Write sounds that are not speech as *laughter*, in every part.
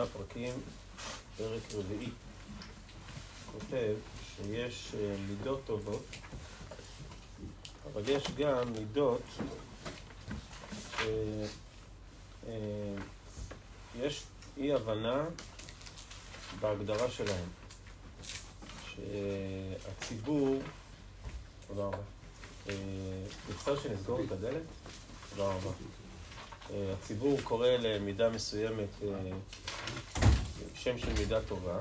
הרמב"ם, יש שמונה פרקים, פרק רביעי, כותב שיש אה, מידות טובות, אבל יש גם מידות שיש אה, אי הבנה בהגדרה שלהם. שהציבור, תודה רבה. אפשר אה, שנסגור את הדלת? תודה רבה. אה, הציבור קורא למידה מסוימת אה, שם של מידה טובה.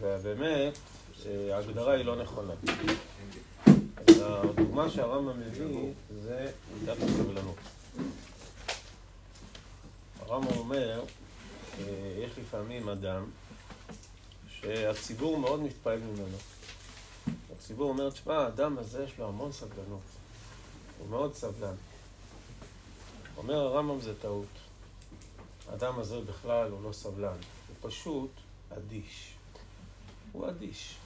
ובאמת ההגדרה היא לא נכונה. הדוגמה שהרמב"ם מביא זה מידת הסבלנות. הרמב"ם אומר, יש לפעמים אדם שהציבור מאוד מתפעל ממנו. הציבור אומר, תשמע, האדם הזה יש לו המון סבלנות. הוא מאוד סבלן. אומר הרמב"ם זה טעות. האדם הזה בכלל הוא לא סבלן, הוא פשוט אדיש. הוא אדיש.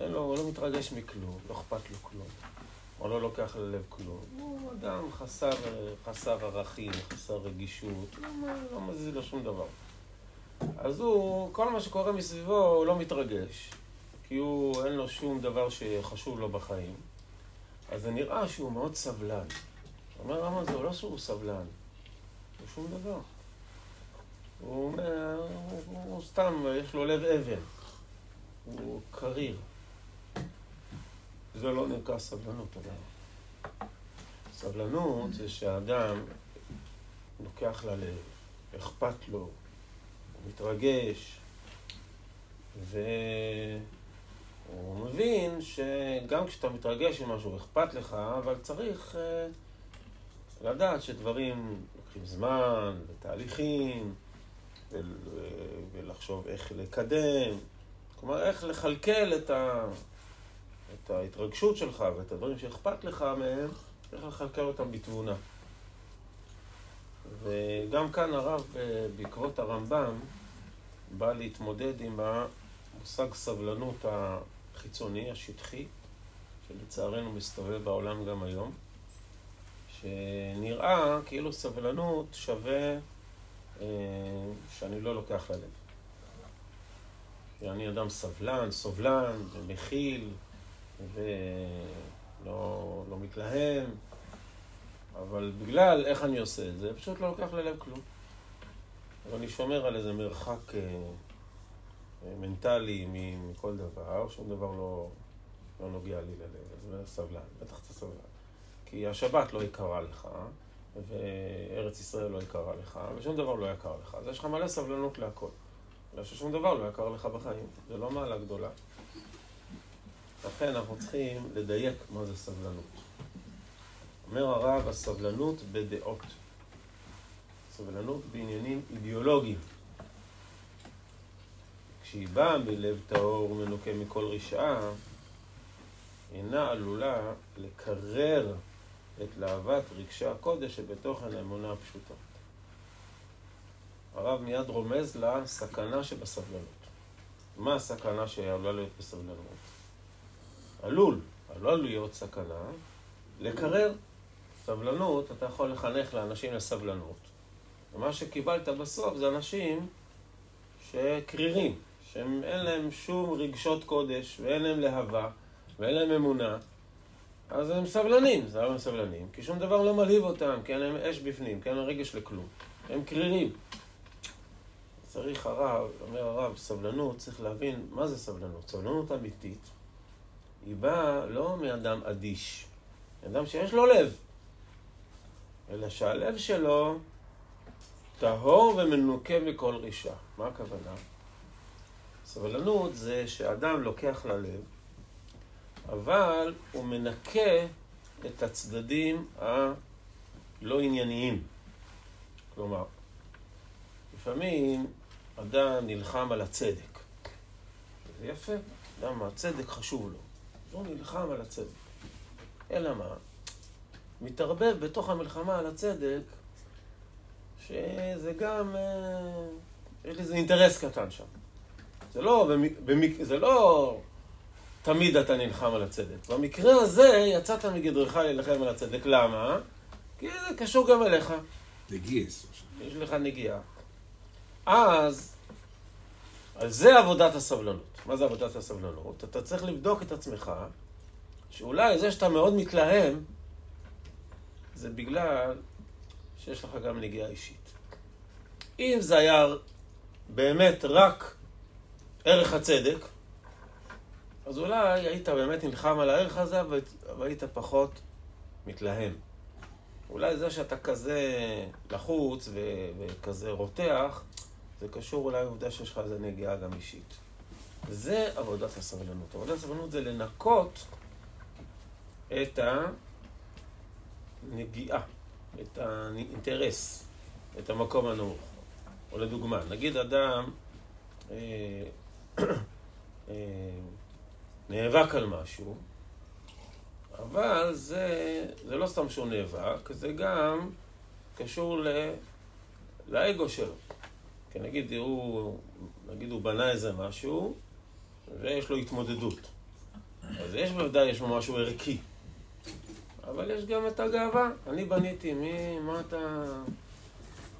אין לו, הוא לא מתרגש מכלום, לא אכפת לו כלום. הוא לא לוקח ללב כלום. הוא אדם חסר, חסר ערכים, חסר רגישות, לא, לא מזיז לו שום דבר. אז הוא, כל מה שקורה מסביבו, הוא לא מתרגש. כי הוא, אין לו שום דבר שחשוב לו בחיים. אז זה נראה שהוא מאוד סבלן. אומר למה זה לא שהוא סבלן, הוא שום דבר. הוא אומר, הוא, הוא, סתם, יש לו לב אבן. הוא קריר. זה לא נקרא סבלנות, אבל. סבלנות זה שהאדם לוקח ללב, אכפת לו, הוא מתרגש, והוא מבין שגם כשאתה מתרגש ממשהו, אכפת לך, אבל צריך uh, לדעת שדברים לוקחים זמן, ותהליכים, ולחשוב איך לקדם, כלומר איך לכלכל את ה... את ההתרגשות שלך ואת הדברים שאכפת לך מהם, צריך לכלכל אותם בתבונה. וגם כאן הרב, אה, בעקבות הרמב"ם, בא להתמודד עם המושג סבלנות החיצוני, השטחי, שלצערנו מסתובב בעולם גם היום, שנראה כאילו סבלנות שווה אה, שאני לא לוקח ללב. שאני אדם סבלן, סובלן ומכיל, ולא לא מתלהם, אבל בגלל איך אני עושה את זה, פשוט לא לוקח ללב כלום. ואני שומר על איזה מרחק אה, מנטלי מכל דבר, שום דבר לא, לא נוגע לי ללב, אז סבלן, בטח אתה סבלן. כי השבת לא יקרה לך, וארץ ישראל לא יקרה לך, ושום דבר לא יקר לך. אז יש לך מלא סבלנות להכל. בגלל ששום דבר לא יקר לך בחיים. זה לא מעלה גדולה. לכן אנחנו צריכים לדייק מה זה סבלנות. אומר הרב, הסבלנות בדעות. סבלנות בעניינים אידיאולוגיים. כשהיא באה מלב טהור ומנוקה מכל רשעה, אינה עלולה לקרר את להבת רגשי הקודש שבתוכן האמונה הפשוטה. הרב מיד רומז לסכנה שבסבלנות. מה הסכנה שעלולה להיות בסבלנות? עלול, עלול להיות סכנה, לקרר. סבלנות, אתה יכול לחנך לאנשים לסבלנות. ומה שקיבלת בסוף זה אנשים שקרירים, שאין להם שום רגשות קודש, ואין להם להבה, ואין להם אמונה, אז הם סבלנים. זה הם סבלנים? כי שום דבר לא מלהיב אותם, כי אין להם אש בפנים, כי אין להם רגש לכלום. הם קרירים. צריך הרב, אומר הרב, סבלנות, צריך להבין מה זה סבלנות. סבלנות אמיתית היא באה לא מאדם אדיש, מאדם שיש לו לב, אלא שהלב שלו טהור ומנוקה מכל רישה. מה הכוונה? סבלנות זה שאדם לוקח ללב, אבל הוא מנקה את הצדדים הלא ענייניים. כלומר, לפעמים אדם נלחם על הצדק. זה יפה, אדם, הצדק חשוב לו. הוא נלחם על הצדק. אלא מה? מתערבב בתוך המלחמה על הצדק, שזה גם, אה, יש לזה אינטרס קטן שם. זה לא, במק, זה לא תמיד אתה נלחם על הצדק. במקרה הזה יצאת מגדרך להילחם על הצדק. למה? כי זה קשור גם אליך. נגיעס. יש לך נגיעה. אז, אז זה עבודת הסבלנות. מה זה עבודת הסבלנות? אתה צריך לבדוק את עצמך, שאולי זה שאתה מאוד מתלהם, זה בגלל שיש לך גם נגיעה אישית. אם זה היה באמת רק ערך הצדק, אז אולי היית באמת נלחם על הערך הזה והיית פחות מתלהם. אולי זה שאתה כזה לחוץ ו- וכזה רותח, זה קשור אולי לעובדה שיש לך איזה נגיעה גם אישית. זה עבודת הסבלנות. עבודת הסבלנות זה לנקות את הנגיעה, את האינטרס, את המקום הנמוך. או לדוגמה, נגיד אדם אה, נאבק על משהו, אבל זה, זה לא סתם שהוא נאבק, זה גם קשור ל, לאגו שלו. כי נגיד הוא, נגיד הוא בנה איזה משהו, ויש לו התמודדות. אז יש בוודאי, יש לו משהו ערכי. אבל יש גם את הגאווה. אני בניתי, מי, מה אתה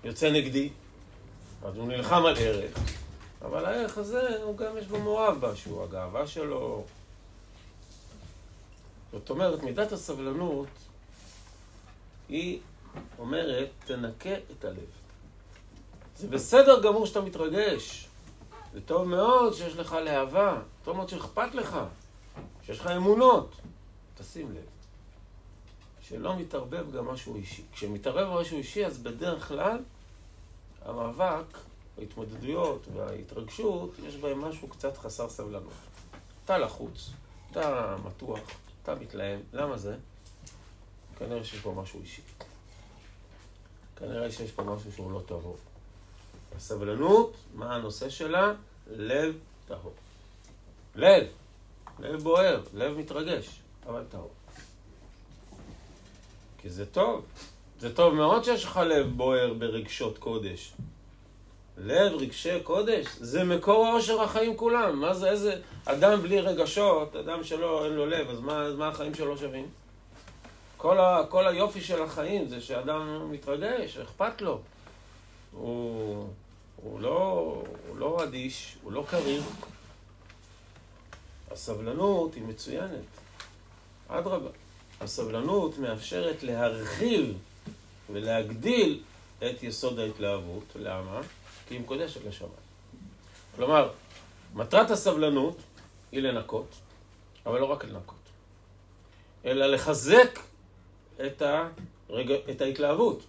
יוצא נגדי? אז הוא נלחם על ערך. אבל הערך הזה, הוא גם יש בו מאוהב משהו, הגאווה שלו. זאת אומרת, מידת הסבלנות היא אומרת, תנקה את הלב. זה בסדר גמור שאתה מתרגש. זה טוב מאוד שיש לך להבה, טוב מאוד שאכפת לך, שיש לך אמונות. תשים לב, שלא מתערבב גם משהו אישי. כשמתערבב משהו אישי, אז בדרך כלל המאבק, ההתמודדויות וההתרגשות, יש בהם משהו קצת חסר סבלנות. אתה לחוץ, אתה מתוח, אתה מתלהם. למה זה? כנראה שיש פה משהו אישי. כנראה שיש פה משהו שהוא לא טהור. הסבלנות, מה הנושא שלה? לב טהור. לב, לב בוער, לב מתרגש, אבל טהור. כי זה טוב. זה טוב מאוד שיש לך לב בוער ברגשות קודש. לב, רגשי קודש, זה מקור העושר החיים כולם. מה זה, איזה אדם בלי רגשות, אדם שלא, אין לו לב, אז מה, מה החיים שלו שווים? כל, ה, כל היופי של החיים זה שאדם מתרגש, אכפת לו. הוא, הוא, לא, הוא לא אדיש, הוא לא קריר. הסבלנות היא מצוינת. אדרבה, הסבלנות מאפשרת להרחיב ולהגדיל את יסוד ההתלהבות. למה? כי היא מקודשת לשמיים. כלומר, מטרת הסבלנות היא לנקות, אבל לא רק לנקות, אלא לחזק את, הרג... את ההתלהבות.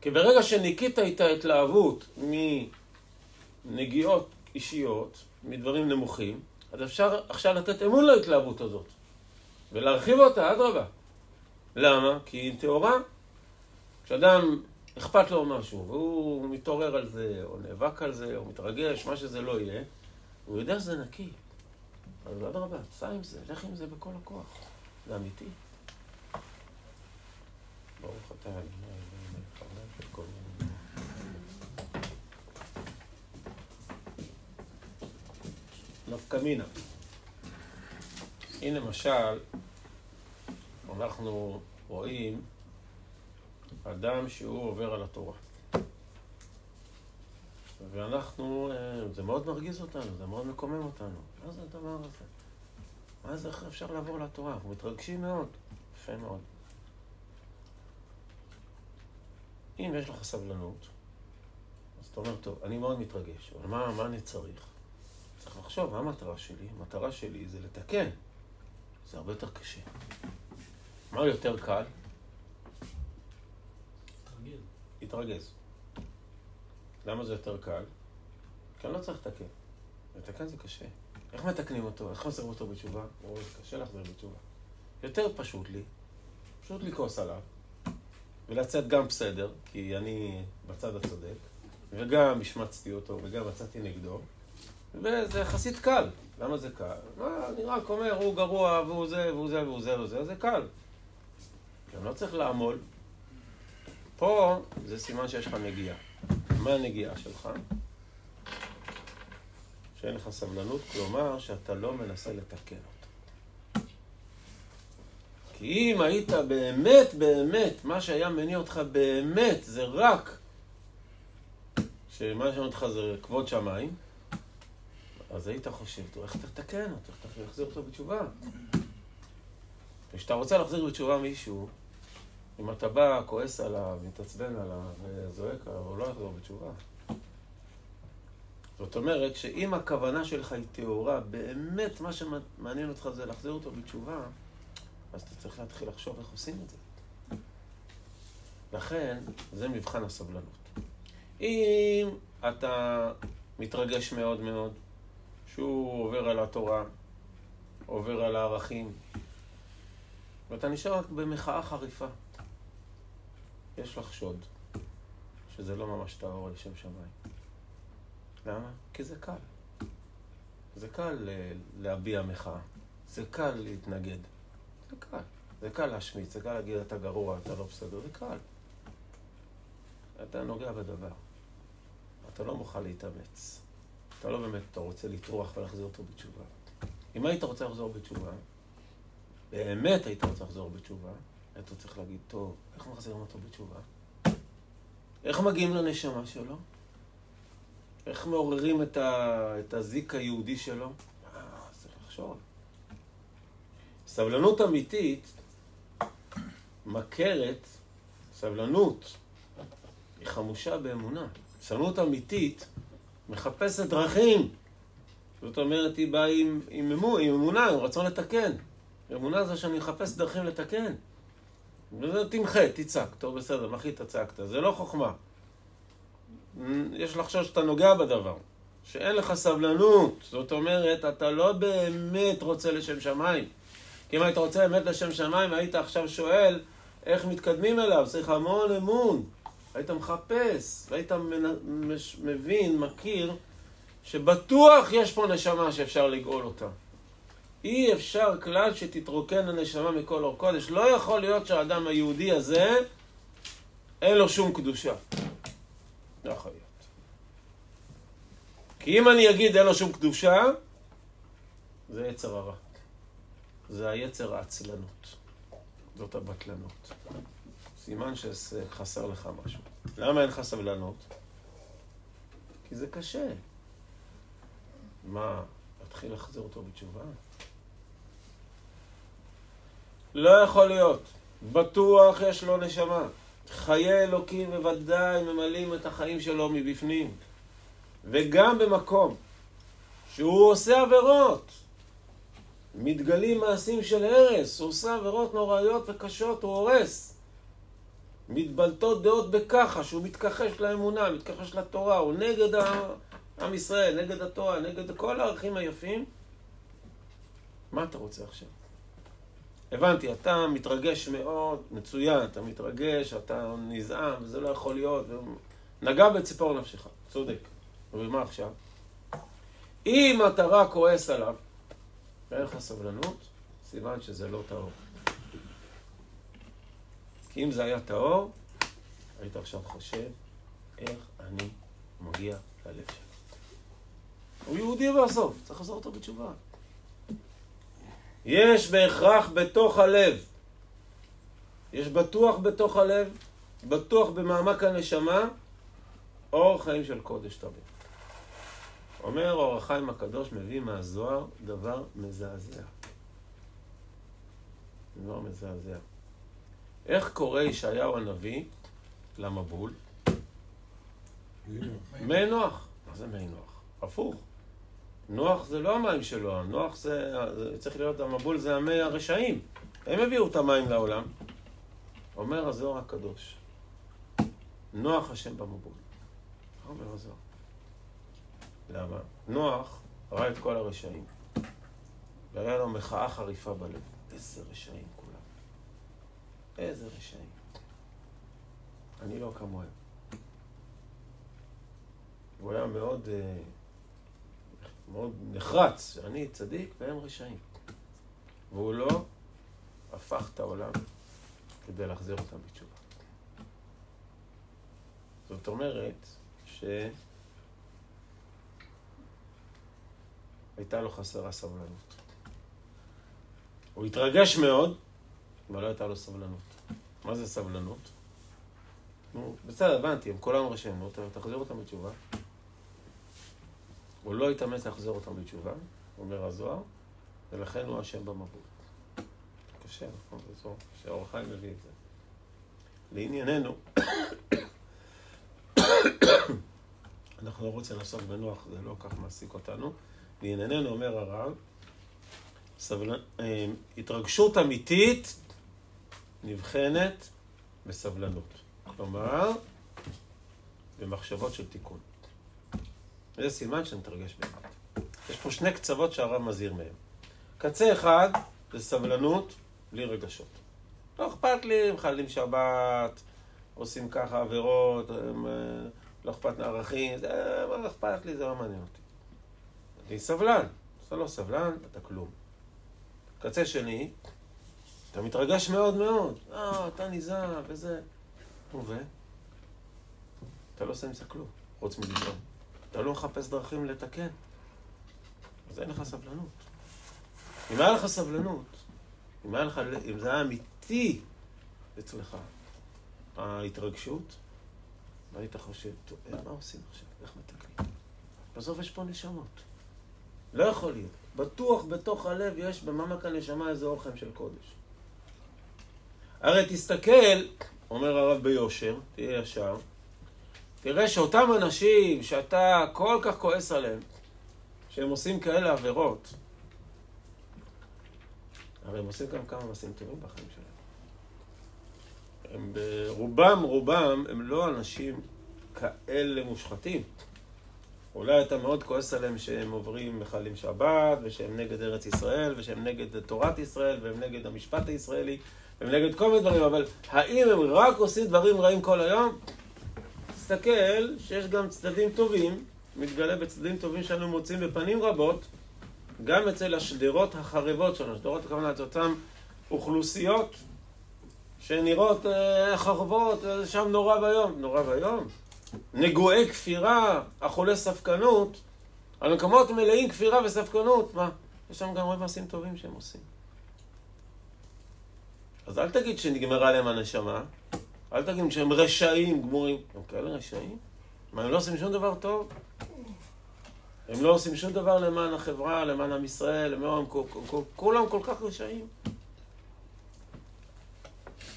כי ברגע שניקית את ההתלהבות מנגיעות אישיות, מדברים נמוכים, אז אפשר עכשיו לתת אמון להתלהבות הזאת, ולהרחיב אותה, אדרבה. למה? כי היא טהורה. כשאדם אכפת לו משהו, והוא מתעורר על זה, או נאבק על זה, או מתרגש, מה שזה לא יהיה, הוא יודע שזה נקי. אז אדרבה, סע עם זה, לך עם זה בכל הכוח. זה אמיתי. ברוך אתה נפקא מינה. הנה למשל, אנחנו רואים אדם שהוא עובר על התורה. ואנחנו, אה, זה מאוד מרגיז אותנו, זה מאוד מקומם אותנו. מה זה הדבר הזה? מה זה, איך אפשר לעבור לתורה? אנחנו מתרגשים מאוד. יפה מאוד. אם יש לך סבלנות, אז אתה אומר, טוב, אני מאוד מתרגש, אבל מה, מה אני צריך? צריך לחשוב, מה המטרה שלי? המטרה שלי זה לתקן. זה הרבה יותר קשה. מה יותר קל? להתרגז. למה זה יותר קל? כי אני לא צריך לתקן. לתקן זה קשה. איך מתקנים אותו? איך חוזרים אותו בתשובה? או זה קשה להחזיר בתשובה. יותר פשוט לי, פשוט לכעוס עליו, ולצאת גם בסדר, כי אני בצד הצודק, וגם השמצתי אותו, וגם מצאתי נגדו, וזה יחסית קל. למה זה קל? אני רק אומר, הוא גרוע, והוא זה, והוא זה, והוא זה, והוא זה, זה קל. אני לא צריך לעמול, פה זה סימן שיש לך נגיעה. מה הנגיעה שלך? שאין לך סבלנות, כלומר שאתה לא מנסה לתקן אותו. כי אם היית באמת, באמת, מה שהיה מניע אותך באמת, זה רק שמה שאומר אותך זה כבוד שמיים, אז היית חושב, טוב, איך תתקן אותו, איך תחזיר אותו בתשובה. כשאתה רוצה להחזיר בתשובה מישהו, אם אתה בא, כועס עליו, מתעצבן עליו, וזועק עליו, הוא לא יחזור בתשובה. זאת אומרת שאם הכוונה שלך היא טהורה, באמת מה שמעניין אותך זה להחזיר אותו בתשובה, אז אתה צריך להתחיל לחשוב איך עושים את זה. לכן, זה מבחן הסבלנות. אם אתה מתרגש מאוד מאוד, שהוא עובר על התורה, עובר על הערכים, ואתה נשאר רק במחאה חריפה, יש לחשוד שזה לא ממש טהור לשם שמיים. למה? כי זה קל. זה קל להביע מחאה, זה קל להתנגד, זה קל. זה קל להשמיץ, זה קל להגיד אתה גרוע, אתה לא בסדר, זה קל. אתה נוגע בדבר. אתה לא מוכן להתאמץ. אתה לא באמת, אתה רוצה לטרוח ולהחזיר אותו בתשובה. אם היית רוצה לחזור בתשובה, באמת היית רוצה לחזור בתשובה, היית צריך להגיד, טוב, איך מחזירים אותו בתשובה? איך מגיעים לנשמה שלו? איך מעוררים את, ה... את הזיק היהודי שלו? אה, צריך לחשוב. סבלנות אמיתית מכרת, סבלנות היא חמושה באמונה. סבלנות אמיתית מחפשת דרכים. זאת אומרת, היא באה עם, עם, אמונה, עם אמונה, עם רצון לתקן. אמונה זה שאני מחפש דרכים לתקן. וזה תמחה, תצעק. טוב, בסדר, הכי צעקת? זה לא חוכמה. יש לחשוב שאתה נוגע בדבר. שאין לך סבלנות. זאת אומרת, אתה לא באמת רוצה לשם שמיים. כי אם היית רוצה באמת לשם שמיים, היית עכשיו שואל איך מתקדמים אליו. צריך המון אמון. היית מחפש, והיית מבין, מכיר, שבטוח יש פה נשמה שאפשר לגאול אותה. אי אפשר כלל שתתרוקן הנשמה מכל אור קודש. לא יכול להיות שהאדם היהודי הזה, אין לו שום קדושה. לא יכול להיות. כי אם אני אגיד אין לו שום קדושה, זה יצר הרע. זה היצר העצלנות. זאת הבטלנות. סימן שחסר לך משהו. למה אין לך סבלנות? כי זה קשה. מה, להתחיל להחזיר אותו בתשובה? לא יכול להיות. בטוח יש לו נשמה. חיי אלוקים בוודאי ממלאים את החיים שלו מבפנים. וגם במקום שהוא עושה עבירות, מתגלים מעשים של הרס, הוא עושה עבירות נוראיות וקשות, הוא הורס. מתבלטות דעות בככה, שהוא מתכחש לאמונה, מתכחש לתורה, הוא נגד עם ישראל, נגד התורה, נגד כל הערכים היפים. מה אתה רוצה עכשיו? הבנתי, אתה מתרגש מאוד, מצוין, אתה מתרגש, אתה נזעם, וזה לא יכול להיות, נגע בציפור נפשך, צודק. ומה עכשיו? אם אתה רק כועס עליו, ואין לך סבלנות, סימן שזה לא טהור. כי אם זה היה טהור, היית עכשיו חושב איך אני מגיע ללב שלו. הוא יהודי בסוף, צריך לחזור אותו בתשובה. יש בהכרח בתוך הלב. יש בטוח בתוך הלב, בטוח במעמק הנשמה, אור חיים של קודש תמיד. אומר אור החיים הקדוש מביא מהזוהר דבר מזעזע. דבר מזעזע. איך קורא ישעיהו הנביא למבול? מי נוח. מה זה מי נוח? הפוך. נוח זה לא המים שלו, נוח זה, צריך להיות, המבול זה המי הרשעים. הם הביאו את המים לעולם. אומר הזוהר הקדוש, נוח השם במבול. אומר הזוהר? למה? נוח ראה את כל הרשעים. והיה לו מחאה חריפה בלב. איזה רשעים כולם. איזה רשעים. אני לא כמוהם. הוא היה מאוד... Uh, מאוד נחרץ, שאני צדיק והם רשעים. והוא לא הפך את העולם כדי להחזיר אותם בתשובה. זאת אומרת שהייתה לו חסרה סבלנות. הוא התרגש מאוד, אבל לא הייתה לו סבלנות. מה זה סבלנות? נו, בסדר, הבנתי, הם כולם רשעים, תחזיר אותם בתשובה. הוא לא התאמץ להחזיר אותם בתשובה, אומר הזוהר, ולכן הוא אשם במבול. קשה, נכון? זה שאור החיים מביא את זה. לענייננו, אנחנו לא רוצים לעסוק בנוח, זה לא כך מעסיק אותנו. לענייננו, אומר הרב, סבל... אה, התרגשות אמיתית נבחנת בסבלנות. כלומר, במחשבות של תיקון. זה סימן שנתרגש באמת. יש פה שני קצוות שהרב מזהיר מהם. קצה אחד זה סבלנות בלי רגשות. לא אכפת לי, הם חיילים שבת, עושים ככה עבירות, הם, אה, לא אכפת מערכים, זה מה אכפת לי, זה לא מעניין אותי. אני סבלן. אתה לא סבלן, אתה כלום. קצה שני, אתה מתרגש מאוד מאוד. אה, אתה נזהר וזה. ו? אתה לא עושה עם זה כלום, חוץ מלזרום. אתה לא מחפש דרכים לתקן. אז אין לך סבלנות. אם היה לך סבלנות, אם, היה לך, אם זה היה אמיתי אצלך, ההתרגשות, והיית חושב, טוב, מה עושים עכשיו? איך מתקנים? בסוף יש פה נשמות. לא יכול להיות. בטוח בתוך הלב יש במעמק הנשמה איזה אורחם של קודש. הרי תסתכל, אומר הרב ביושר, תהיה ישר, תראה שאותם אנשים שאתה כל כך כועס עליהם, שהם עושים כאלה עבירות, הרי הם עושים גם כמה מעשים טובים בחיים שלהם. הם ברובם, רובם, הם לא אנשים כאלה מושחתים. אולי אתה מאוד כועס עליהם שהם עוברים מחללים שבת, ושהם נגד ארץ ישראל, ושהם נגד תורת ישראל, והם נגד המשפט הישראלי, והם נגד כל מיני דברים, אבל האם הם רק עושים דברים רעים כל היום? תסתכל שיש גם צדדים טובים, מתגלה בצדדים טובים שאנו מוצאים בפנים רבות, גם אצל השדרות החרבות שלנו, שדרות הכוונה את אותן אוכלוסיות שנראות אה, חרבות, אה, שם נורא ואיום. נורא ואיום. נגועי כפירה, אכולי ספקנות, על מקומות מלאים כפירה וספקנות, מה? יש שם גם הרבה מעשים טובים שהם עושים. אז אל תגיד שנגמרה להם הנשמה, אל תגיד שהם רשעים גמורים. הם כאלה רשעים? מה, הם לא עושים שום דבר טוב? הם לא עושים שום דבר למען החברה, למען עם ישראל, הם לא, הם כולם כל כך רשעים.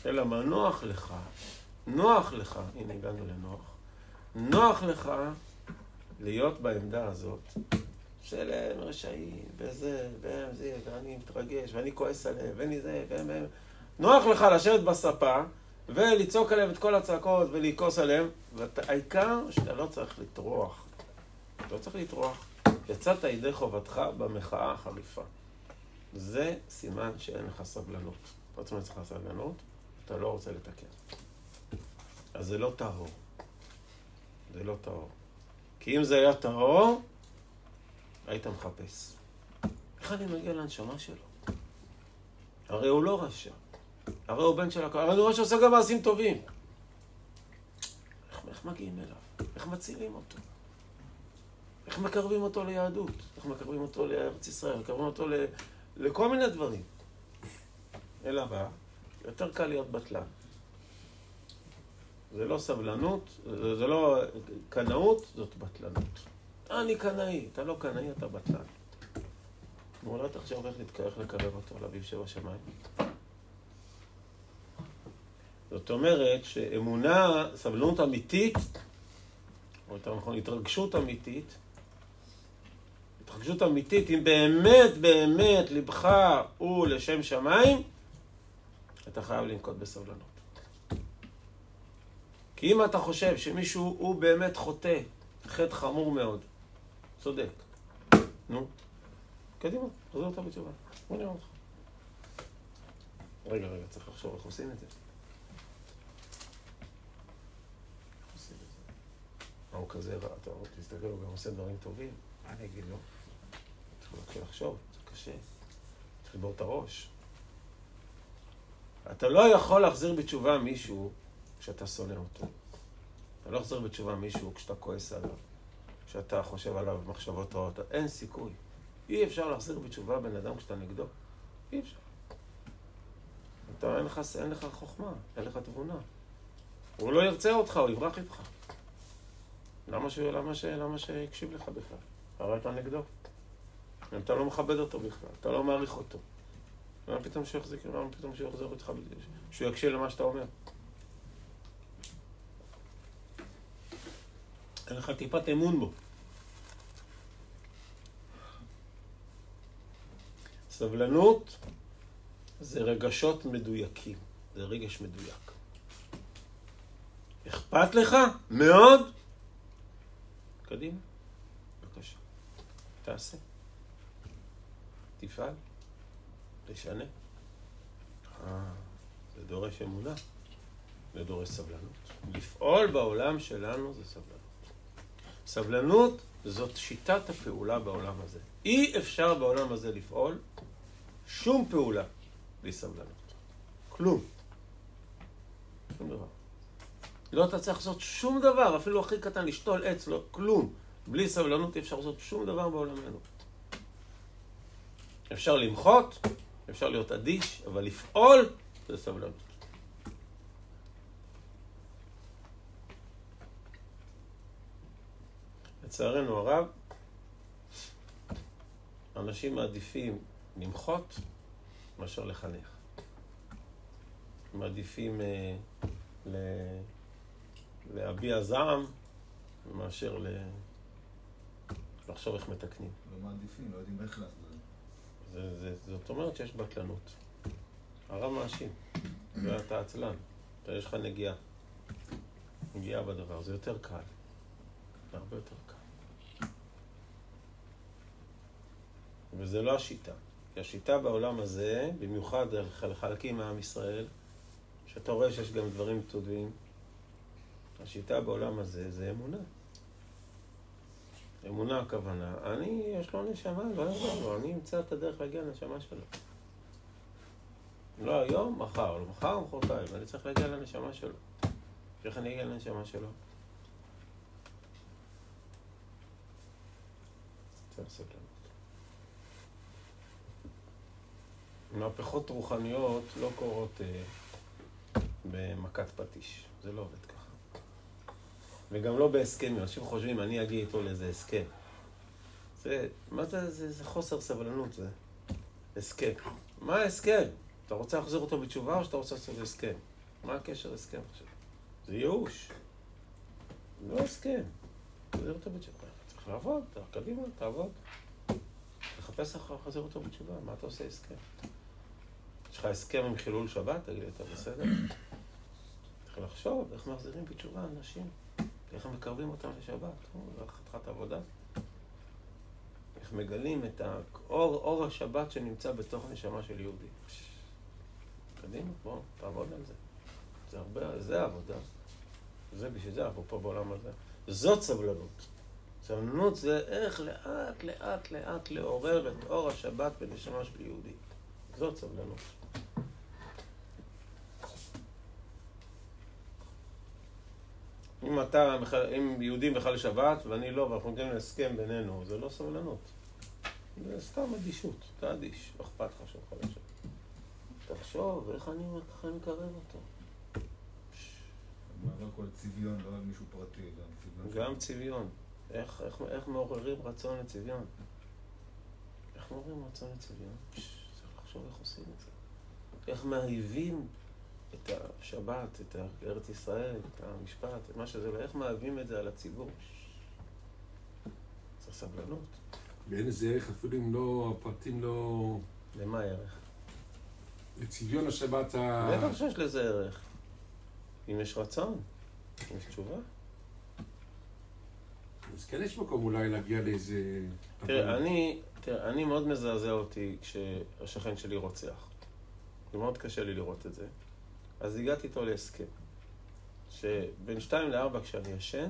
אלא מה, נוח לך, נוח לך, הנה הגענו לנוח, נוח לך להיות בעמדה הזאת של הם רשעים, וזה, והם זה, ואני מתרגש, ואני כועס עליהם, ואני זה, והם, והם. נוח לך לשבת בספה ולצעוק עליהם את כל הצעקות ולכעוס עליהם, והעיקר שאתה לא צריך לטרוח. לא צריך לטרוח. יצאת ידי חובתך במחאה החריפה. זה סימן שאין לך סבלנות. לא צריך לך סבלנות, אתה לא רוצה לתקן. אז זה לא טהור. זה לא טהור. כי אם זה היה טהור, היית מחפש. איך אני מגיע לנשמה שלו? הרי הוא לא רשע. הרי הוא בן של הקהל. הרי אני רואה שעושה גם מעשים טובים. איך, איך מגיעים אליו? איך מצילים אותו? איך מקרבים אותו ליהדות? איך מקרבים אותו לארץ ישראל? מקרבים אותו ל... לכל מיני דברים. אלא מה? יותר קל להיות בטלן. זה לא סבלנות, זה, זה לא קנאות, זאת בטלנות. אני קנאי, אתה לא קנאי, אתה בטלן. אולי אתה עכשיו הולך להתקרב לקרב אותו לאביב שבשמיים. זאת אומרת שאמונה, סבלנות אמיתית, או יותר נכון, התרגשות אמיתית, התרגשות אמיתית, אם באמת באמת לבך הוא לשם שמיים, אתה חייב לנקוט בסבלנות. כי אם אתה חושב שמישהו הוא באמת חוטא, חטא חמור מאוד, צודק. נו, קדימה, תחזור אותה בתשובה. בוא נראה אותך. רגע, רגע, צריך לחשוב איך עושים את זה. מה הוא כזה רע? אתה תסתכל, הוא גם עושה דברים טובים. מה אני אגיד לו? צריך להתחיל לחשוב, זה קשה. צריך לבור את הראש. אתה לא יכול להחזיר בתשובה מישהו כשאתה שונא אותו. אתה לא יחזיר בתשובה מישהו כשאתה כועס עליו, כשאתה חושב עליו במחשבות רעות. אין סיכוי. אי אפשר להחזיר בתשובה בן אדם כשאתה נגדו. אי אפשר. אתה, אין לך, אין לך חוכמה, אין לך תבונה. הוא לא ירצה אותך, הוא יברח איתך. למה, ש... למה, ש... למה שיקשיב לך בכלל? הרי אתה נגדו. אתה לא מכבד אותו בכלל, אתה לא מעריך אותו. למה פתאום שהוא יחזיק, למה פתאום שהוא יחזור איתך, שהוא יקשיב למה שאתה אומר? אין לך טיפת אמון בו. סבלנות זה רגשות מדויקים, זה רגש מדויק. אכפת לך? מאוד? קדימה, בבקשה. תעשה. תפעל. תשנה. אה, זה דורש אמונה, זה דורש סבלנות. לפעול בעולם שלנו זה סבלנות. סבלנות זאת שיטת הפעולה בעולם הזה. אי אפשר בעולם הזה לפעול שום פעולה בלי סבלנות. כלום. שום דבר. לא אתה צריך לעשות שום דבר, אפילו הכי קטן, לשתול עץ, לא, כלום. בלי סבלנות אי אפשר לעשות שום דבר בעולמנו. אפשר למחות, אפשר להיות אדיש, אבל לפעול זה סבלנות. לצערנו הרב, אנשים מעדיפים למחות מאשר לחנך. מעדיפים אה, ל... להביע זעם מאשר ל... לחשוב איך מתקנים. לא מעדיפים, לא יודעים איך לעשות את זה. זאת אומרת שיש בטלנות. הרב מאשים, ואתה עצלן, יש לך נגיעה. נגיעה בדבר, זה יותר קל. זה הרבה יותר קל. וזה לא השיטה. כי השיטה בעולם הזה, במיוחד לחלקים מעם ישראל, שאתה רואה שיש גם דברים טובים, השיטה בעולם הזה זה אמונה. אמונה הכוונה, אני, יש לו נשמה, לא יעזור לו, אני אמצא את הדרך להגיע לנשמה שלו. לא היום, מחר, לא מחר, מחרתיים, אני צריך להגיע לנשמה שלו. איך אני אגיע לנשמה שלו? מהפכות רוחניות לא קורות אה, במכת פטיש, זה לא עובד ככה. וגם לא בהסכמים, אנשים חושבים, אני אגיע איתו לאיזה הסכם. זה, מה זה, זה, זה חוסר סבלנות, זה הסכם. מה ההסכם? אתה רוצה להחזיר אותו בתשובה או שאתה רוצה לעשות הסכם? מה הקשר להסכם עכשיו? זה ייאוש. לא הסכם. תחזיר אותו בתשובה. צריך לעבוד, קדימה, תעבוד. תחפש איך להחזיר אותו בתשובה, מה אתה עושה הסכם? יש לך הסכם עם חילול שבת? תגיד לי, אתה בסדר? צריך לחשוב איך מחזירים בתשובה אנשים. איך מקרבים אותם לשבת? זה חתיכת עבודה. איך מגלים את האור, אור השבת שנמצא בתוך הנשמה של יהודי. קדימה, בוא, תעבוד על זה. זה הרבה, זה העבודה. זה בשביל זה אנחנו פה בעולם הזה. זאת סבלנות. סבלנות זה איך לאט, לאט, לאט לעורר את אור השבת בנשמה של יהודי. זאת סבלנות. אם אתה, אם יהודים בכלל לשבת ואני לא, ואנחנו מגיעים להסכם בינינו, זה לא סבלנות. זה סתם אדישות, אתה אדיש, לא אכפת לך שהוא יכול לשבת. תחשוב, איך אני מקרב אותו. לא כל צביון, לא על מישהו פרטי, גם צביון. גם צביון. איך, איך, איך מעוררים רצון לצביון? איך מעוררים רצון לצביון? צריך לחשוב איך עושים את זה. איך מהיבים את השבת, את ארץ ישראל, את המשפט, את מה שזה, ואיך מהווים את זה על הציבור. צריך סבלנות. ואין לזה ערך אפילו אם לא, הפרטים לא... למה ערך? לצביון השבת ה... בטח שיש לזה ערך. אם יש רצון, אם יש תשובה. אז כן יש מקום אולי להגיע לאיזה... תראה, אני, תראה, אני מאוד מזעזע אותי כשהשכן שלי רוצח. זה מאוד קשה לי לראות את זה. אז הגעתי איתו להסכם. שבין שתיים לארבע כשאני ישן,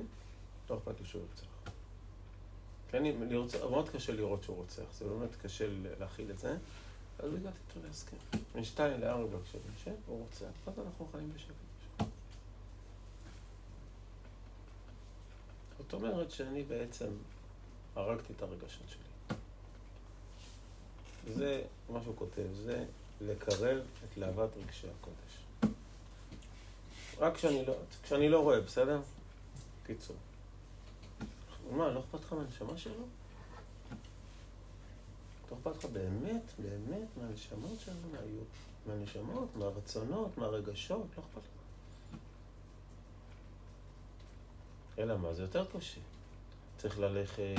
לא אכפת לי שהוא ירצח. כן, לרצ... מאוד קשה לראות שהוא רוצח, זה באמת קשה להכיל את זה. אז הגעתי איתו להסכם. בין שתיים לארבע כשאני ישן, הוא רוצח, אז אנחנו חיים בשקט. זאת אומרת שאני בעצם הרגתי את הרגשות שלי. זה מה שהוא כותב, זה לקרב את להבת רגשי הקודש. רק כשאני לא, כשאני לא רואה, בסדר? קיצור. מה, לא אכפת לך מהנשמה שלו? לא אכפת לך באמת, באמת מהנשמות שלנו, מהיו, מהנשמות, מהרצונות, מהרגשות, לא אכפת לך. אלא מה, זה יותר קשה. צריך ללכת,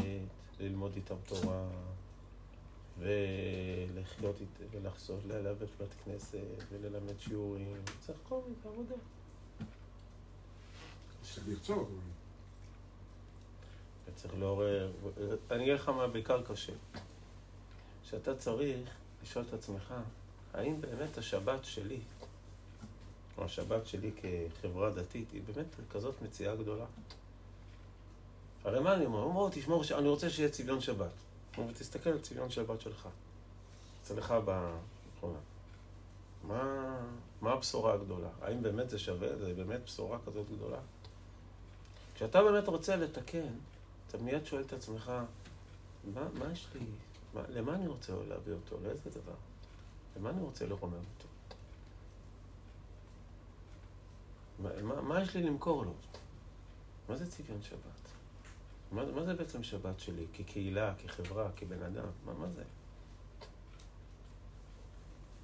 ללמוד איתם תורה, ולחיות איתם, ולחזור, ללוות בית כנסת, וללמד שיעורים. צריך כל מיני עבודה. צריך לרצות. וצריך לעורר, אני אגיד לך מה בעיקר קשה. שאתה צריך לשאול את עצמך, האם באמת השבת שלי, או השבת שלי כחברה דתית, היא באמת כזאת מציאה גדולה? הרי מה אני אומר? הוא אומר, תשמור, אני רוצה שיהיה צביון שבת. הוא אומר, תסתכל על צביון שבת שלך. אצלך באחרונה. מה, מה הבשורה הגדולה? האם באמת זה שווה? זה באמת בשורה כזאת גדולה? כשאתה באמת רוצה לתקן, אתה מיד שואל את עצמך, מה, מה יש לי, מה, למה אני רוצה להביא אותו? לאיזה דבר? למה אני רוצה לרומם אותו? מה, מה, מה יש לי למכור לו? מה זה צביון שבת? מה, מה זה בעצם שבת שלי? כקהילה, כחברה, כבן אדם? מה, מה זה?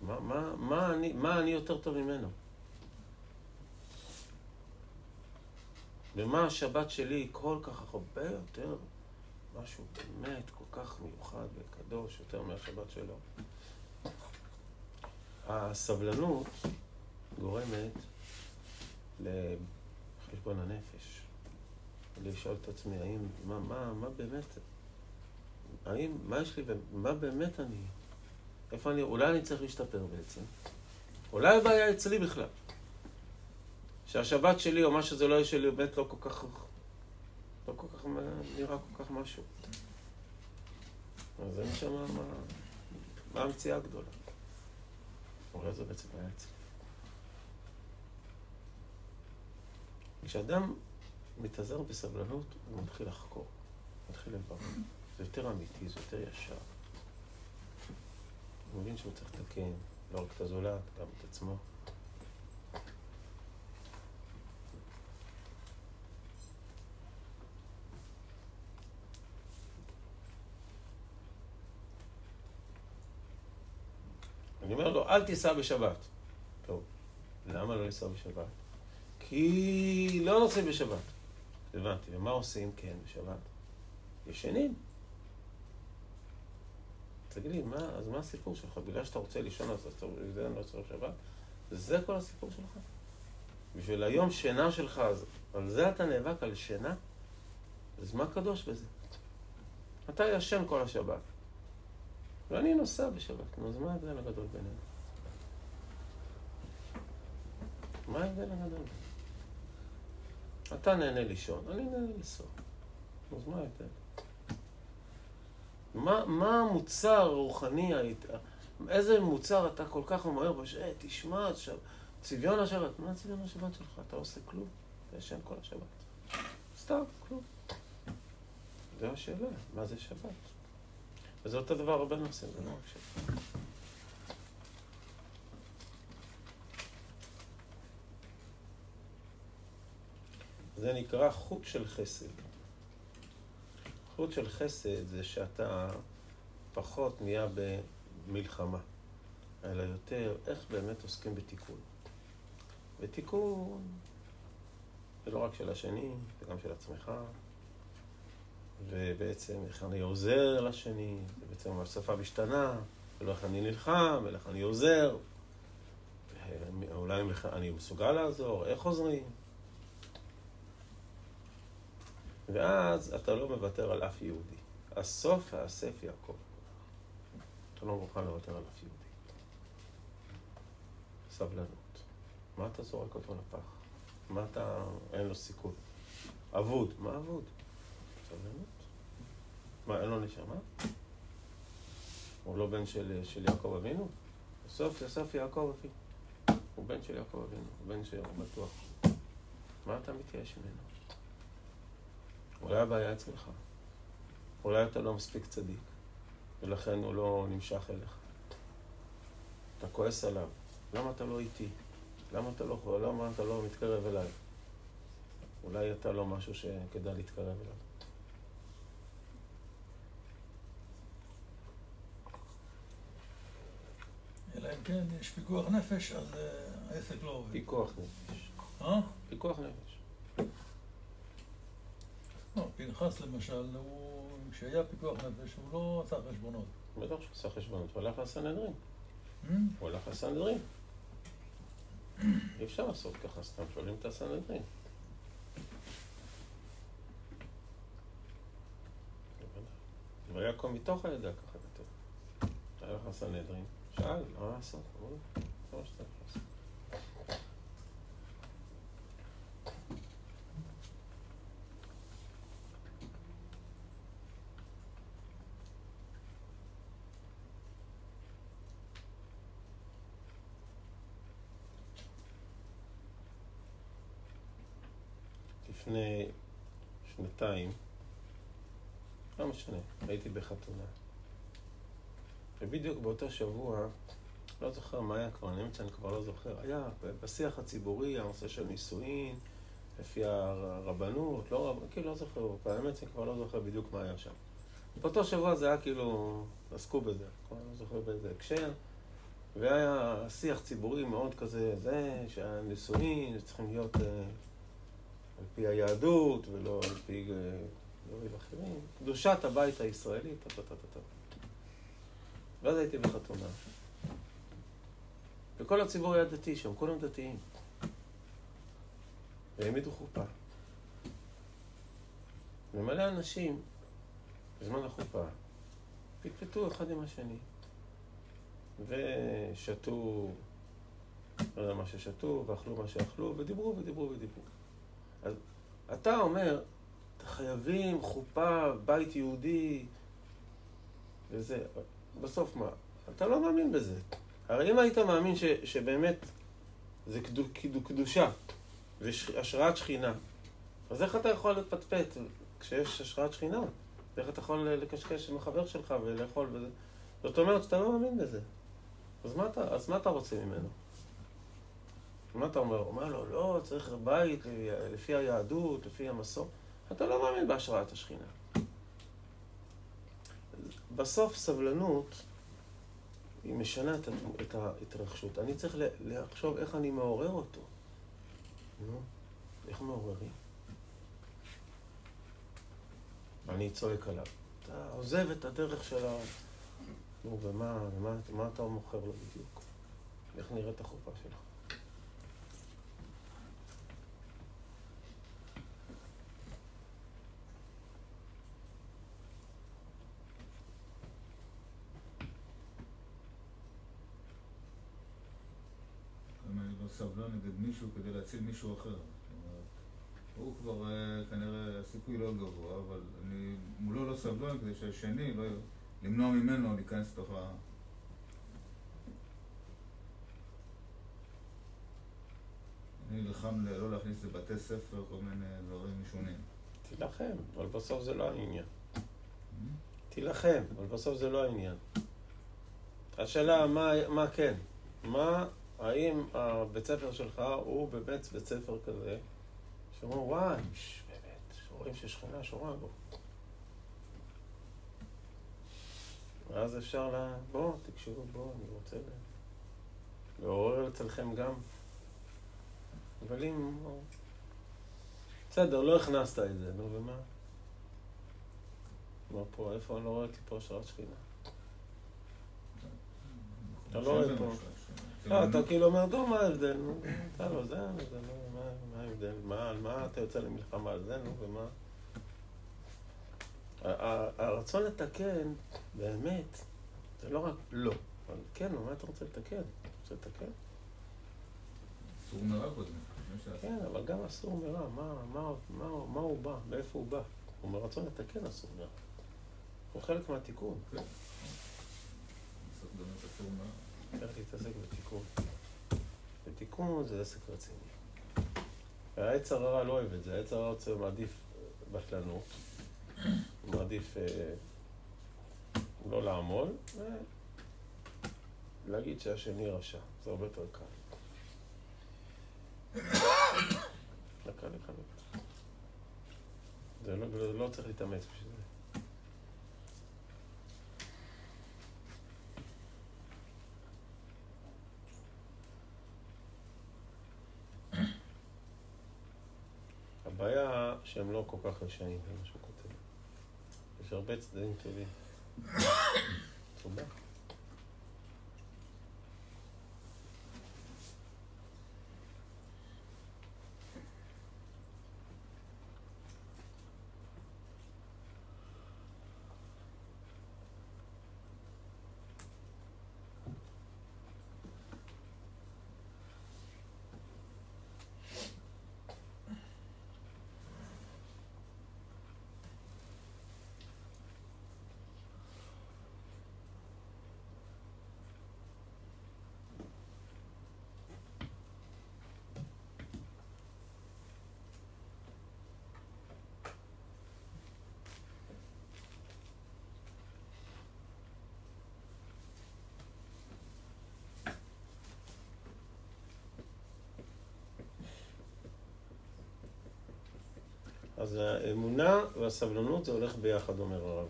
מה, מה, מה, אני, מה אני יותר טוב ממנו? ומה השבת שלי כל כך הרבה יותר, משהו באמת כל כך מיוחד וקדוש, יותר מהשבת שלו. הסבלנות גורמת לחשבון הנפש. לשאול את עצמי, האם, מה, מה, מה באמת, האם, מה יש לי, מה באמת אני, איפה אני, אולי אני צריך להשתפר בעצם. אולי הבעיה אצלי בכלל. שהשבת שלי, או מה שזה לא יהיה שלי, באמת לא כל כך, לא כל כך נראה כל כך משהו. אז אני שמה מה, מה המציאה הגדולה. אולי זה בעצם היה אצלי. כשאדם מתאזר בסבלנות, הוא מתחיל לחקור, מתחיל לברר. זה יותר אמיתי, זה יותר ישר. הוא מבין שהוא צריך לתקן, לא רק את הזולת, גם את עצמו. אני אומר לו, אל תיסע בשבת. טוב, למה לא לנסוע בשבת? כי לא נוסעים בשבת. הבנתי, ומה עושים כן בשבת? ישנים. תגיד לי, מה, אז מה הסיפור שלך? בגלל שאתה רוצה לישון, אז אתה בגלל אני לא צריך שבת? זה כל הסיפור שלך? בשביל היום שינה שלך, אז על זה אתה נאבק, על שינה? אז מה קדוש בזה? אתה ישן כל השבת. ואני נוסע בשבת. נו, אז מה ההבדל הגדול בינינו? מה ההבדל הגדול? אתה נהנה לישון, אני נהנה לנסוע. אז מה ההבדל? מה, מה המוצר הרוחני היית... איזה מוצר אתה כל כך ממהר בשעה, אה, תשמע, עכשיו, צביון השבת. מה צביון השבת שלך? אתה עושה כלום? אתה ישן כל השבת. סתם, כלום. זו השאלה, מה זה שבת? וזה אותו דבר הרבה נושאים, זה לא רק שבת. זה נקרא חוט של חסד. חוט של חסד זה שאתה פחות נהיה במלחמה, אלא יותר איך באמת עוסקים בתיקון. ותיקון זה לא רק של השני, זה גם של עצמך, ובעצם איך אני עוזר לשני, ובעצם השפה משתנה, ולא איך אני נלחם, ולא איך אני עוזר, אולי אני מסוגל לעזור, איך עוזרים. ואז אתה לא מוותר על אף יהודי. הסוף האסף יעקב. אתה לא מוכן לוותר על אף יהודי. סבלנות. מה אתה זורק אותו לפח? מה אתה... אין לו סיכוי. אבוד. מה אבוד? סבלנות. מה, אין לו נשמה? הוא לא בן של, של יעקב אבינו? בסוף יוסף יעקב אבינו. הוא בן של יעקב אבינו, הוא בן של בטוח. מה אתה מתייאש ממנו? אולי הבעיה אצלך. אולי אתה לא מספיק צדיק, ולכן הוא לא נמשך אליך. אתה כועס עליו. למה אתה לא איתי? למה אתה לא, למה אתה לא מתקרב אליי? אולי אתה לא משהו שכדאי להתקרב אליו. אלא אם כן יש פיקוח נפש, אז אה, העסק לא עובד. פיקוח נפש. אה? פיקוח נפש. פנחס למשל, הוא, כשהיה פיקוח נפש, הוא לא עשה חשבונות. בטח שהוא עושה חשבונות, הוא הלך לסנהדרין. אה? הוא הלך לסנהדרין. אי אפשר לעשות ככה סתם, שואלים את הסנהדרין. ויעקב מתוך הידע ככה כתוב. היה לך סנהדרין, שאל, מה לעשות? אמרו מה שאתה יכול לעשות. לפני שנתיים, לא משנה, הייתי בחתונה. ובדיוק באותו שבוע, לא זוכר מה היה כבר, האמת שאני כבר לא זוכר, היה בשיח הציבורי הנושא של נישואין, לפי הרבנות, לא רב... כאילו לא זוכר, האמת שאני כבר לא זוכר בדיוק מה היה שם. באותו שבוע זה היה כאילו, עסקו בזה, כבר לא זוכר באיזה הקשר, והיה שיח ציבורי מאוד כזה, זה, שהנישואין צריכים להיות אה, על פי היהדות ולא על פי אה, דברים אחרים, קדושת הבית הישראלי, טה טה טה טה טה. ואז הייתי בחתונה. וכל הציבור היה דתי שם, כולם דתיים. והעמידו חופה. ומלא אנשים, בזמן החופה, פטפטו אחד עם השני. ושתו, לא יודע מה ששתו, ואכלו מה שאכלו, ודיברו ודיברו ודיברו. אז אתה אומר, חייבים חופה, בית יהודי, וזה. בסוף מה? אתה לא מאמין בזה. הרי אם היית מאמין ש, שבאמת זה קדו, קדו, קדושה והשראת שכינה, אז איך אתה יכול לפטפט כשיש השראת שכינה? איך אתה יכול לקשקש עם החבר שלך ולאכול בזה? זאת אומרת שאתה לא מאמין בזה. אז מה אתה, אז מה אתה רוצה ממנו? מה אתה אומר? אומר לו, לא, צריך בית לפי היהדות, לפי המסור. אתה לא מאמין בהשראת השכינה. בסוף סבלנות היא משנה את, את ההתרחשות. אני צריך לחשוב איך אני מעורר אותו. נו, איך מעוררים? אני צועק עליו. אתה עוזב את הדרך של ה... נו, ומה, ומה מה אתה מוכר לו בדיוק? איך נראית החופה שלך? סבלן נגד מישהו כדי להציל מישהו אחר. הוא כבר אה, כנראה הסיכוי לא גבוה, אבל אני מולו לא סבלן כדי שהשני לא... למנוע ממנו להיכנס לתוך ה... אני נלחם לא להכניס לבתי ספר כל מיני דברים משונים. תילחם, אבל בסוף זה לא העניין. תילחם, אבל בסוף זה לא העניין. השאלה, מה, מה כן? מה, האם הבית ספר שלך הוא באמת בית ספר כזה, שאומרים, וואי, באמת, רואים ששכנה שורה בו. ואז אפשר ל... בוא, תקשרו, בוא, אני רוצה ל- לעורר אצלכם גם. אבל אם... בסדר, לא הכנסת את זה, נו, ומה? מה פה, איפה אני לא רואה אותי פה השראת שכינה? אתה לא רואה פה. לא, אתה כאילו אומר, טוב, מה ההבדל? נו, אתה לא זה, זה לא, מה- ההבדל? מה, על מה אתה יוצא למלחמה על זה, נו, ומה? הרצון לתקן, באמת, זה לא רק לא, אבל כן, מה אתה רוצה לתקן? רוצה לתקן? סור מרע קודם. כן, אבל גם אסור מרע, מה, הוא בא? מאיפה הוא בא? הוא מרצון לתקן אסור מרע. הוא חלק מהתיקון. צריך להתעסק בתיקון. ותיקון זה עסק רציני. והעץ הרע לא אוהב את זה, העץ הרע רוצה, מעדיף בטלנות, מעדיף אה, לא לעמול, להגיד שהשני רשע. זה הרבה יותר קל. *coughs* דקה לקלות. זה לא, לא צריך להתאמץ בשביל זה. הבעיה שהם לא כל כך רשעים, מה שהוא כותב. יש הרבה צדדים טובים. *coughs* תודה. אז האמונה והסבלנות זה הולך ביחד, אומר הרב.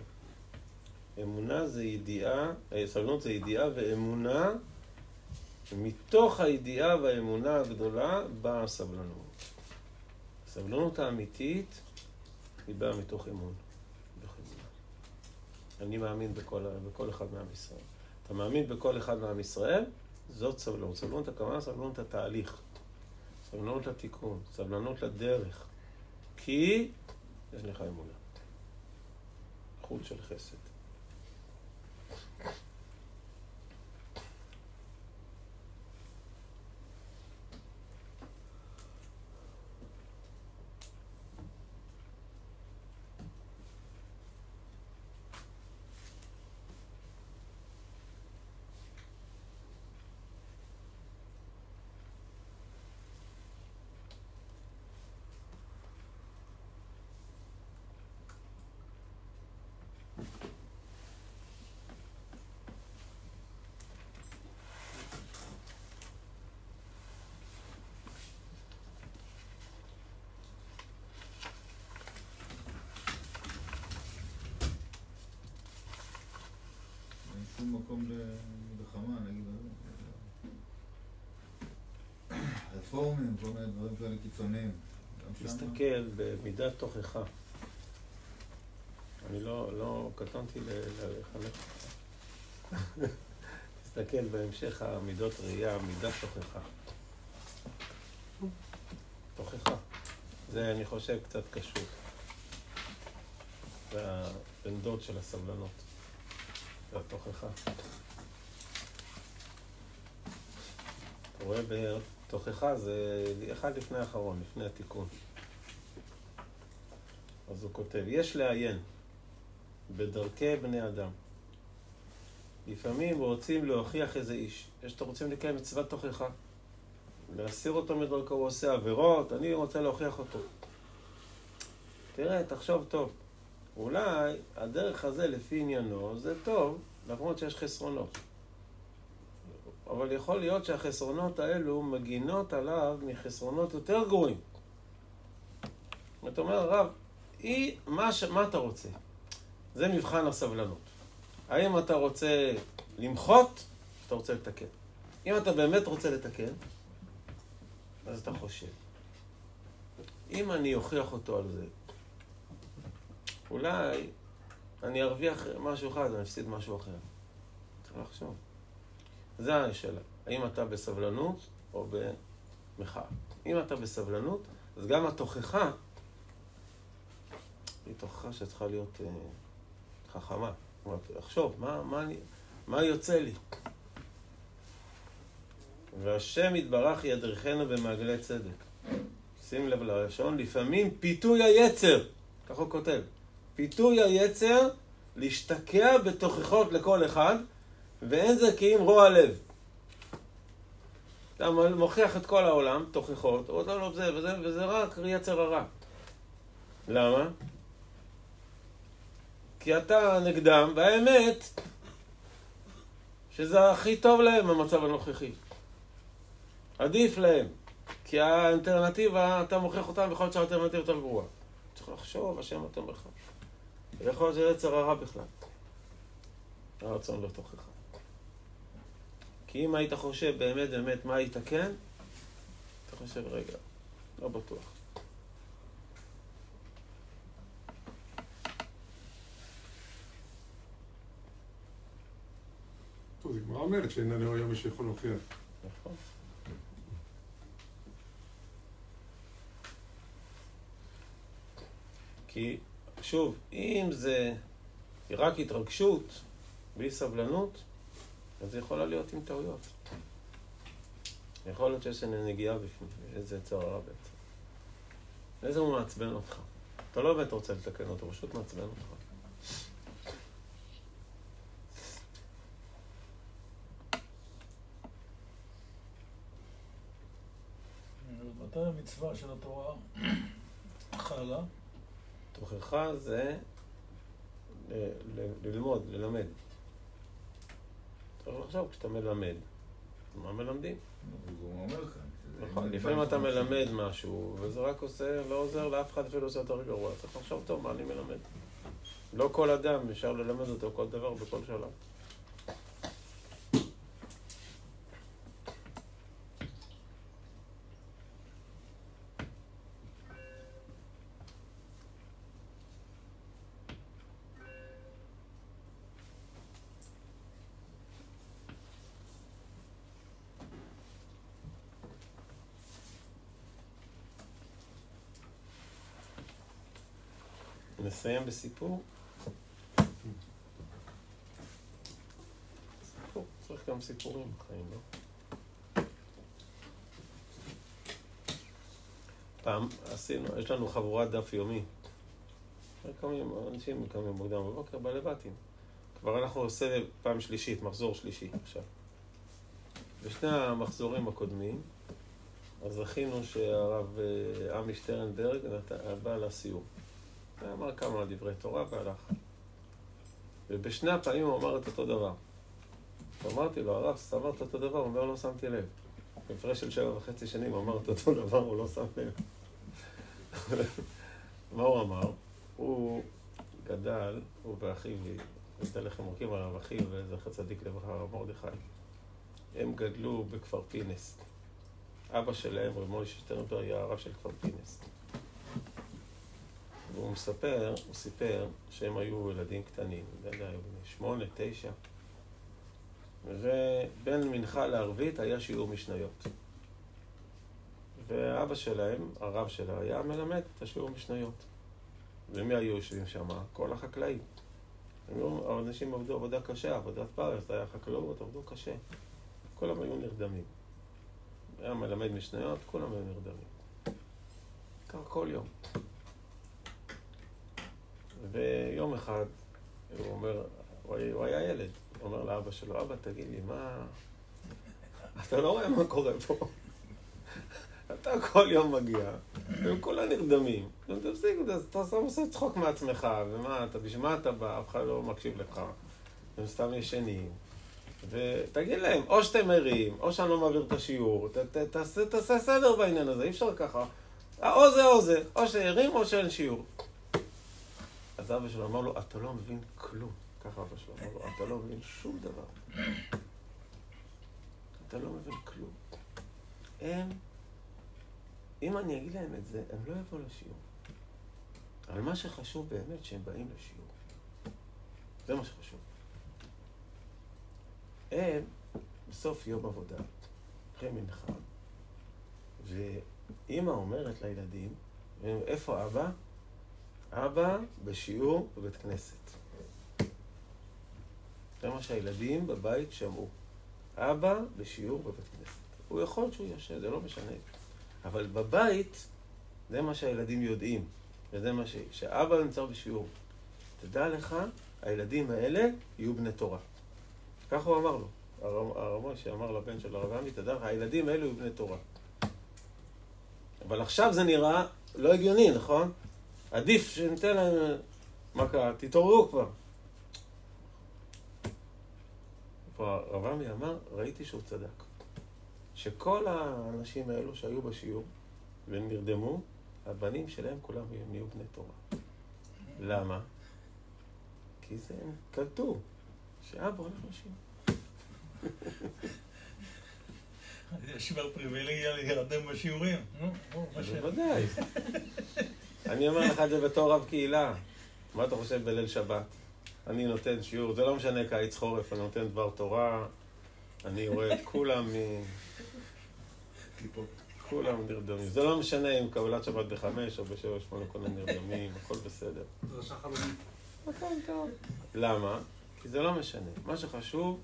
אמונה זה ידיעה, אה, סבלנות זה ידיעה ואמונה, מתוך הידיעה והאמונה הגדולה באה הסבלנות. הסבלנות האמיתית היא באה מתוך אמון. אני מאמין בכל, בכל אחד מעם ישראל. אתה מאמין בכל אחד מעם ישראל, זאת סבלנות. סבלנות הכוונה, סבלנות התהליך. סבלנות לתיקון, סבלנות לדרך. כי יש לך אמונה. חוט של חסד. אין שום מקום למלחמה, נגיד. רפורמים, כל מיני דברים כאלה קיצוניים. תסתכל במידת תוכחה. אני לא, לא קטנתי לחלק. תסתכל *laughs* בהמשך המידות ראייה, מידת תוכחה. תוכחה. זה, אני חושב, קצת קשור. זה הבן דוד של הסבלנות. התוכחה. אתה רואה בתוכחה זה אחד לפני האחרון, לפני התיקון. אז הוא כותב, יש לעיין בדרכי בני אדם. לפעמים רוצים להוכיח איזה איש. יש שאתם רוצים לקיים מצוות תוכחה. להסיר אותו מדרכו, הוא עושה עבירות, אני רוצה להוכיח אותו. תראה, תחשוב טוב. אולי הדרך הזה לפי עניינו זה טוב, למרות שיש חסרונות. אבל יכול להיות שהחסרונות האלו מגינות עליו מחסרונות יותר גרועים. אתה אומר, הרב, היא, מה, ש... מה אתה רוצה? זה מבחן הסבלנות. האם אתה רוצה למחות, אתה רוצה לתקן? אם אתה באמת רוצה לתקן, אז אתה חושב. אם אני אוכיח אותו על זה, אולי אני ארוויח משהו אחד ואני אפסיד משהו אחר. צריך לחשוב. זה השאלה. האם אתה בסבלנות או במחאה? אם אתה בסבלנות, אז גם התוכחה היא תוכחה שצריכה להיות אה, חכמה. לחשוב, מה, מה, אני, מה יוצא לי? והשם יתברך ידריכנו במעגלי צדק. שים לב ללשון, לפעמים פיתוי היצר, ככה הוא כותב, פיתוי היצר להשתקע בתוכחות לכל אחד, ואין זה כי אם רוע לב. אתה מוכיח את כל העולם, תוכחות, או לא, זה וזה, וזה רק יצר הרע. למה? כי אתה נגדם, והאמת שזה הכי טוב להם במצב הנוכחי. עדיף להם. כי האלטרנטיבה, אתה מוכיח אותם, ויכול להיות שהאלטרנטיבה יותר גרועה. צריך לחשוב, השם נותן בך. ויכול להיות שזה יצר הרע בכלל. הרצון לא תוכחה. כי אם היית חושב באמת באמת מה היית כן, אתה חושב, רגע, לא בטוח. טוב, זה גמרא אומרת שאין לנו היום מי שיכול להוכיח. נכון. כי, שוב, אם זה רק התרגשות, בלי סבלנות, אז זה יכולה להיות עם טעויות. יכול להיות שיש נגיעה בפנים, איזה יצר הרע בעצם. איזה הוא מעצבן אותך. אתה לא באמת רוצה לתקן אותו, הוא פשוט מעצבן אותך. מתי המצווה של התורה חלה? תוכחה זה ל- ללמוד, ללמד. צריך לחשוב כשאתה מלמד. מה מלמדים? נכון, לפעמים אתה מלמד משהו, וזה רק עושה, לא עוזר לאף אחד אפילו עושה יותר גרוע. צריך לחשוב טוב מה אני מלמד. לא כל אדם אפשר ללמד אותו כל דבר בכל שלב. נסיים בסיפור. סיפור, צריך גם סיפורים בחיים, לא? פעם עשינו, יש לנו חבורת דף יומי. קמים, אנשים קמים מוקדם בבוקר בלבטים. כבר אנחנו עושה פעם שלישית, מחזור שלישי עכשיו. בשני המחזורים הקודמים, אז זכינו שהרב אה, עמי שטרנברג בא לסיור. ואמר כמה דברי תורה והלך. ובשני הפעמים הוא אמר את אותו דבר. אמרתי לו, הרב, אמרת אותו דבר, הוא אומר, לא שמתי לב. בהפרש של שבע וחצי שנים הוא אמר את אותו דבר, הוא לא שם לב. *laughs* מה הוא אמר? הוא גדל, הוא ואחיו, ניתן לכם מורקים עליו, אחיו, זכר צדיק לברכה, הרב מרדכי. הם גדלו בכפר פינס. אבא שלהם, רב מוישה שטרנברג, היה הרב של כפר פינס. והוא מספר, הוא סיפר שהם היו ילדים קטנים, לא יודע, היו בני שמונה, תשע, ובין מנחה לערבית היה שיעור משניות. ואבא שלהם, הרב שלה, היה מלמד את השיעור משניות. ומי היו יושבים שם? כל החקלאים. היו, האנשים עבדו עבודה קשה, עבודת פרס, היה חקלאות, עבדו קשה. כולם היו נרדמים. היה מלמד משניות, כולם היו נרדמים. ככה כל יום. ויום אחד, הוא אומר, הוא היה, ילד, הוא אומר לאבא שלו, אבא, תגיד לי, מה... אתה לא רואה מה קורה פה? אתה כל יום מגיע, והם כולם נרדמים. תפסיק, אתה סתם עושה צחוק מעצמך, ומה, אתה, בשביל מה אתה בא? אף אחד לא מקשיב לך. הם סתם ישנים. ותגיד להם, או שאתם ערים, או שאני לא מעביר את השיעור, תעשה סדר בעניין הזה, אי אפשר ככה. או זה או זה, או שערים או שאין שיעור. אז אבא שלו אמר לו, אתה לא מבין כלום. ככה אבא שלו אמר לו, אתה לא מבין שום דבר. אתה לא מבין כלום. הם, אם אני אגיד להם את זה, הם לא יבואו לשיעור. אבל מה שחשוב באמת, שהם באים לשיעור. זה מה שחשוב. הם, בסוף יום עבודה, אחרי מנחה, ואימא אומרת לילדים, איפה אבא? אבא בשיעור בבית כנסת. זה מה שהילדים בבית שמעו. אבא בשיעור בבית כנסת. הוא יכול שהוא יושב, זה לא משנה. אבל בבית, זה מה שהילדים יודעים. וזה מה ש... שאבא נמצא בשיעור. תדע לך, הילדים האלה יהיו בני תורה. ככה הוא אמר לו. הרב משה אמר לבן של הרב עמי, תדע לך, הילדים האלו יהיו בני תורה. אבל עכשיו זה נראה לא הגיוני, נכון? עדיף שניתן להם... מה קרה? תתעוררו כבר. פה הרב עמי אמר, ראיתי שהוא צדק. שכל האנשים האלו שהיו בשיעור ונרדמו, הבנים שלהם כולם נהיו בני תורה. למה? כי זה הם קלטו שאבא הולך לשיעור. יש כבר פריבילגיה להירדם בשיעורים. נו, מה ש... בוודאי. אני אומר לך את זה בתור רב קהילה. מה אתה חושב בליל שבת? אני נותן שיעור, זה לא משנה קיץ חורף, אני נותן דבר תורה, אני רואה את כולם מ... כולם נרדמים. זה לא משנה אם קבלת שבת בחמש או בשבע שמונה כולם נרדמים, הכל בסדר. דרשה חלומית. הכל טוב. למה? כי זה לא משנה. מה שחשוב,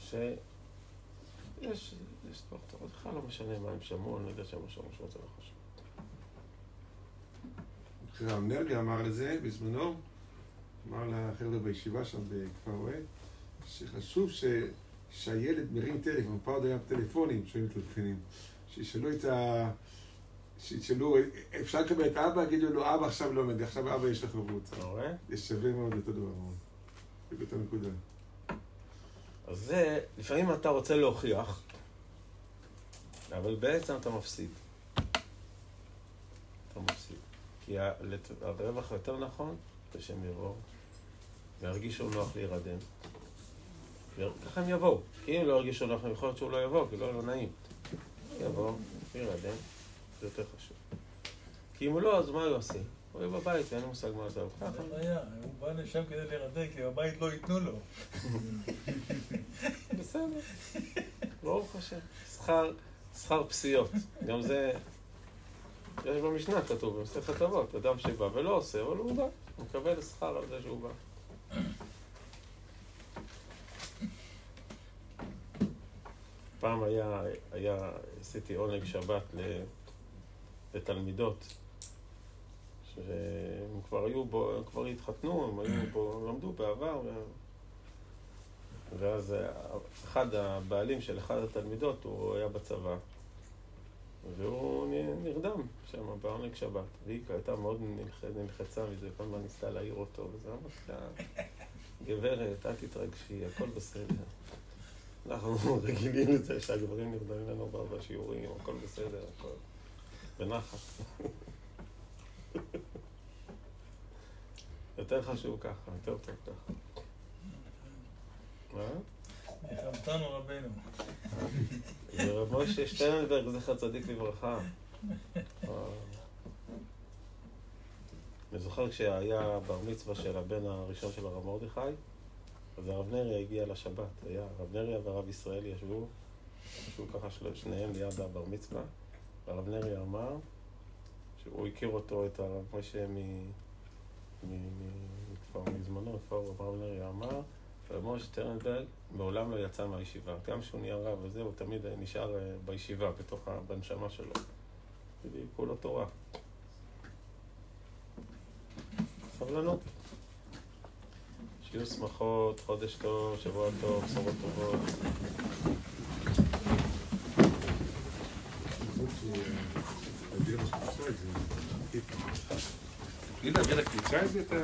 שיש יש דבר תורה, בכלל לא משנה מה הם שמעו, אני יודע שהם לא שמעו, זה לא חשוב. הרב נרגה אמר את זה בזמנו, אמר לחבר'ה בישיבה שם בכפר אוהד, שחשוב ש... שהילד מרים טלפון, פעם עוד היה טלפונים שהיו טלפונים, שישאלו את ה... שישאלו, אפשר לקבל את אבא, יגידו לו, אבא עכשיו לא עומד, עכשיו אבא יש לך חבות. אתה רואה? זה שווה מאוד אותו דבר מאוד. זה באותה נקודה. אז זה, לפעמים אתה רוצה להוכיח, אבל בעצם אתה מפסיד. אתה מפסיד. כי הרווח היותר נכון זה שהם יבואו וירגישו נוח להירדם. יר- ככה הם יבואו. כי אם לא ירגישו נוח, יכול להיות שהוא לא יבוא, כי לא לו נעים. יבוא, להירדם, זה יותר חשוב. כי אם הוא לא, אז מה הוא עושה? הוא יהיה בבית, אין לו מושג מה זה. זה הבעיה, הוא בא לשם כדי להירדם, כי בבית לא ייתנו לו. *laughs* בסדר, ברוך השם. שכר פסיעות. גם זה, יש במשנה כתוב, במסכת אבות, אדם שבא ולא עושה, אבל הוא בא, הוא מקבל שכר על זה שהוא בא. פעם היה, היה, עשיתי עונג שבת לתלמידות, שהם כבר היו בו, הם כבר התחתנו, הם היו פה, למדו בעבר, ואז אה, אחד הבעלים של אחד התלמידות, הוא היה בצבא, והוא נרדם שם בעונג שבת. והיא הייתה מאוד נלח- נלחצה מזה, כל הזמן ניסתה להעיר אותו, וזה אמרתי לה, גברת, אל תתרגשי, הכל בסדר. אנחנו רגילים לזה שהגברים נרדמים לנו ב- בשיעורים, הכל בסדר, הכל בנחת. יותר חשוב ככה, יותר טוב ככה. מה? ניחמתנו רבנו. רב משה שטרנברג, זכר צדיק לברכה. אני זוכר כשהיה בר מצווה של הבן הראשון של הרב מרדכי, אז הרב נריה הגיע לשבת. היה הרב נריה והרב ישראל ישבו, ישבו ככה שניהם ליד הבר מצווה, והרב נריה אמר שהוא הכיר אותו, את הרב משה מ... מ- מ- כבר מזמנו, כבר הרב נריה אמר רב משה טרנברג מעולם לא יצא מהישיבה. גם כשהוא נהיה רב וזה, הוא תמיד נשאר אה, בישיבה, בתוך ה... בנשמה שלו. כולו תורה. סבלנות. שיהיו שמחות, חודש טוב, שבוע טוב, בשורות טובות. שהגר הקבוצה את זה. את זה, אתה...